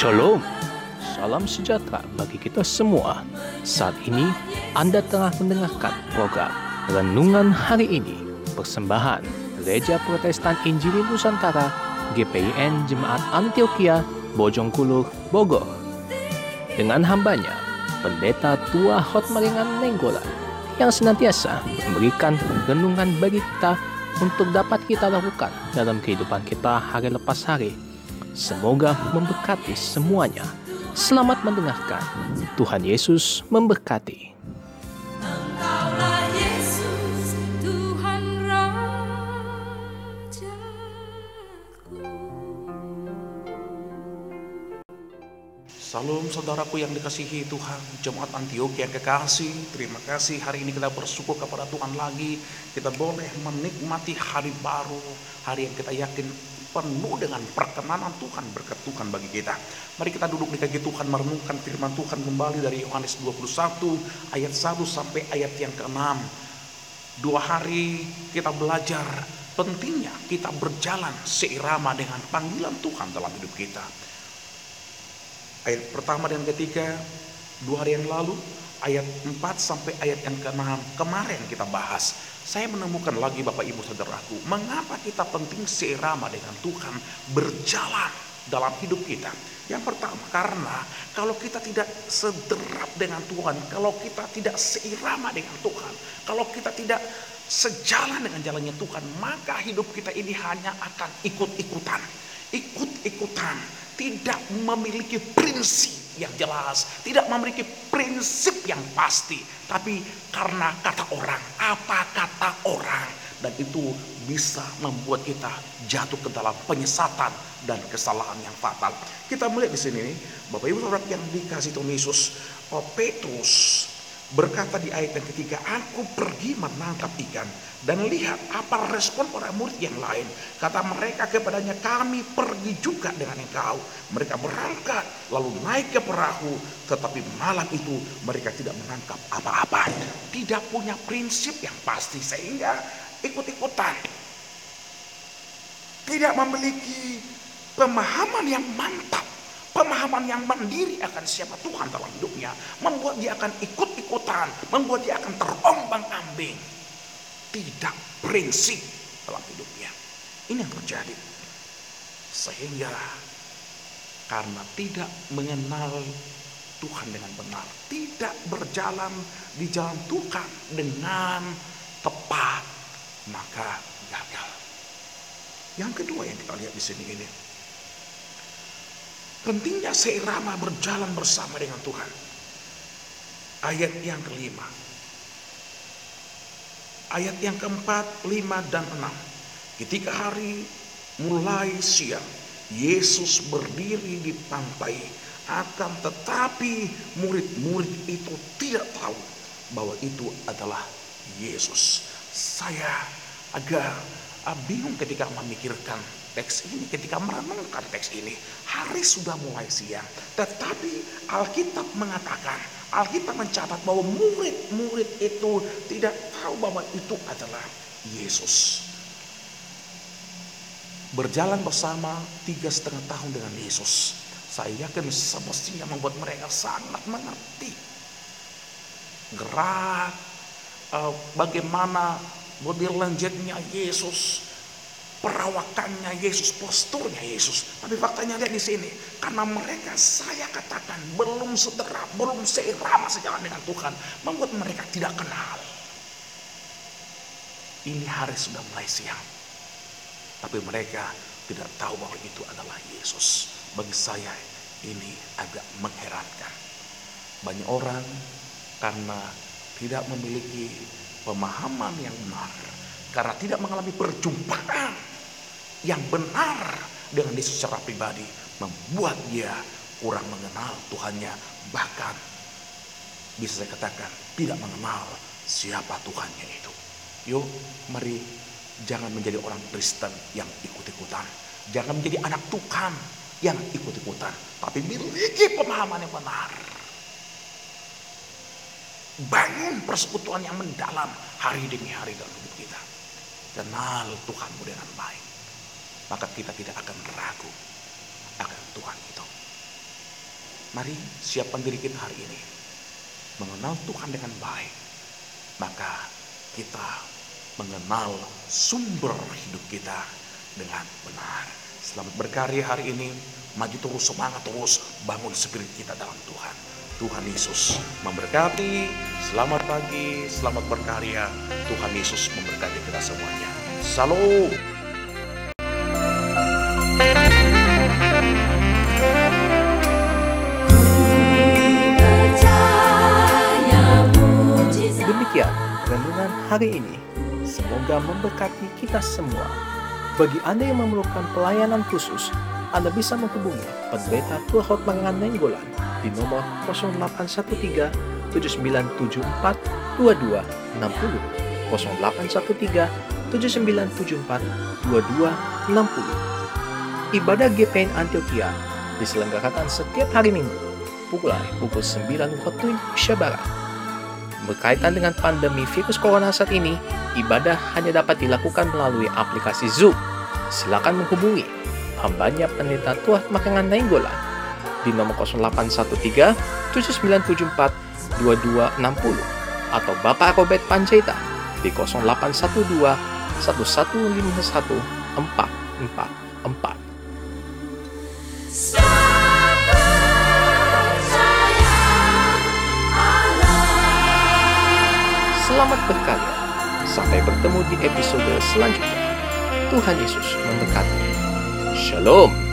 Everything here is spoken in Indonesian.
Shalom, salam sejahtera bagi kita semua. Saat ini Anda tengah mendengarkan program Renungan Hari Ini, persembahan Gereja Protestan Injili Nusantara GPIN Jemaat Antioquia Bojongkulur, Bogor. Dengan hambanya, Pendeta Tua Hotmaringan Nenggolan yang senantiasa memberikan renungan bagi kita untuk dapat kita lakukan dalam kehidupan kita hari lepas hari. Semoga memberkati semuanya. Selamat mendengarkan. Tuhan Yesus memberkati. Engkaulah Yesus Tuhan Rajaku Salam saudaraku yang dikasihi Tuhan, Jemaat Antioquia yang kekasih. Terima kasih hari ini kita bersyukur kepada Tuhan lagi. Kita boleh menikmati hari baru, hari yang kita yakin penuh dengan perkenanan Tuhan, berkat Tuhan bagi kita. Mari kita duduk di kaki Tuhan merenungkan firman Tuhan kembali dari Yohanes 21 ayat 1 sampai ayat yang ke-6. Dua hari kita belajar pentingnya kita berjalan seirama dengan panggilan Tuhan dalam hidup kita. Ayat pertama dan ketiga dua hari yang lalu ayat 4 sampai ayat yang ke-6 kemarin kita bahas. Saya menemukan lagi Bapak Ibu Saudaraku, mengapa kita penting seirama dengan Tuhan berjalan dalam hidup kita. Yang pertama, karena kalau kita tidak sederap dengan Tuhan, kalau kita tidak seirama dengan Tuhan, kalau kita tidak sejalan dengan jalannya Tuhan, maka hidup kita ini hanya akan ikut-ikutan. Ikut-ikutan, tidak memiliki prinsip yang jelas, tidak memiliki prinsip yang pasti, tapi karena kata orang, apa kata orang, dan itu bisa membuat kita jatuh ke dalam penyesatan dan kesalahan yang fatal. Kita melihat di sini, Bapak Ibu Saudara yang dikasih Tuhan Yesus, oh, Petrus berkata di ayat yang ketiga, aku pergi menangkap ikan. Dan lihat apa respon para murid yang lain. Kata mereka kepadanya, kami pergi juga dengan engkau. Mereka berangkat, lalu naik ke perahu. Tetapi malam itu mereka tidak menangkap apa-apa. Tidak punya prinsip yang pasti, sehingga ikut-ikutan. Tidak memiliki pemahaman yang mantap pemahaman yang mandiri akan siapa Tuhan dalam hidupnya membuat dia akan ikut-ikutan, membuat dia akan terombang-ambing. Tidak prinsip dalam hidupnya. Ini yang terjadi. Sehingga karena tidak mengenal Tuhan dengan benar, tidak berjalan di jalan Tuhan dengan tepat, maka gagal. Yang kedua yang kita lihat di sini ini, Pentingnya seirama berjalan bersama dengan Tuhan. Ayat yang kelima. Ayat yang keempat, lima, dan enam. Ketika hari mulai siang, Yesus berdiri di pantai. Akan tetapi murid-murid itu tidak tahu bahwa itu adalah Yesus. Saya agak ah, bingung ketika memikirkan teks ini, ketika merenungkan teks ini, hari sudah mulai siang. Tetapi Alkitab mengatakan, Alkitab mencatat bahwa murid-murid itu tidak tahu bahwa itu adalah Yesus. Berjalan bersama tiga setengah tahun dengan Yesus. Saya yakin semestinya membuat mereka sangat mengerti. Gerak, eh, bagaimana body lanjutnya Yesus, perawakannya Yesus, posturnya Yesus. Tapi faktanya lihat di sini, karena mereka saya katakan belum sederap, belum seirama sejalan dengan Tuhan, membuat mereka tidak kenal. Ini hari sudah mulai siang, tapi mereka tidak tahu bahwa itu adalah Yesus. Bagi saya ini agak mengherankan. Banyak orang karena tidak memiliki pemahaman yang benar, karena tidak mengalami perjumpaan yang benar dengan Yesus secara pribadi membuat dia kurang mengenal Tuhannya bahkan bisa saya katakan tidak mengenal siapa Tuhannya itu. Yuk mari jangan menjadi orang Kristen yang ikut-ikutan. Jangan menjadi anak Tuhan yang ikut-ikutan. Tapi miliki pemahaman yang benar. Bangun persekutuan yang mendalam hari demi hari dalam hidup kita. Kenal Tuhanmu dengan baik maka kita tidak akan ragu akan Tuhan itu. Mari siapkan diri kita hari ini. Mengenal Tuhan dengan baik. Maka kita mengenal sumber hidup kita dengan benar. Selamat berkarya hari ini. Maju terus, semangat terus. Bangun spirit kita dalam Tuhan. Tuhan Yesus memberkati. Selamat pagi, selamat berkarya. Tuhan Yesus memberkati kita semuanya. Salam. Demikian renungan hari ini. Semoga memberkati kita semua. Bagi Anda yang memerlukan pelayanan khusus, Anda bisa menghubungi Pendeta Mangan Nenggolan di nomor 0813 7974 2260 0813 7974 2260 Ibadah GPN Antioquia diselenggarakan setiap hari Minggu pukul pukul 9 waktu Indonesia Barat. Berkaitan dengan pandemi virus corona saat ini, ibadah hanya dapat dilakukan melalui aplikasi Zoom. Silakan menghubungi hambanya pendeta Tuah Makengan Nainggolan di nomor 0813 7974 2260 atau Bapak Robert Panjaita di 0812 1151 444 Sampai bertemu di episode selanjutnya. Tuhan Yesus memberkati. Shalom.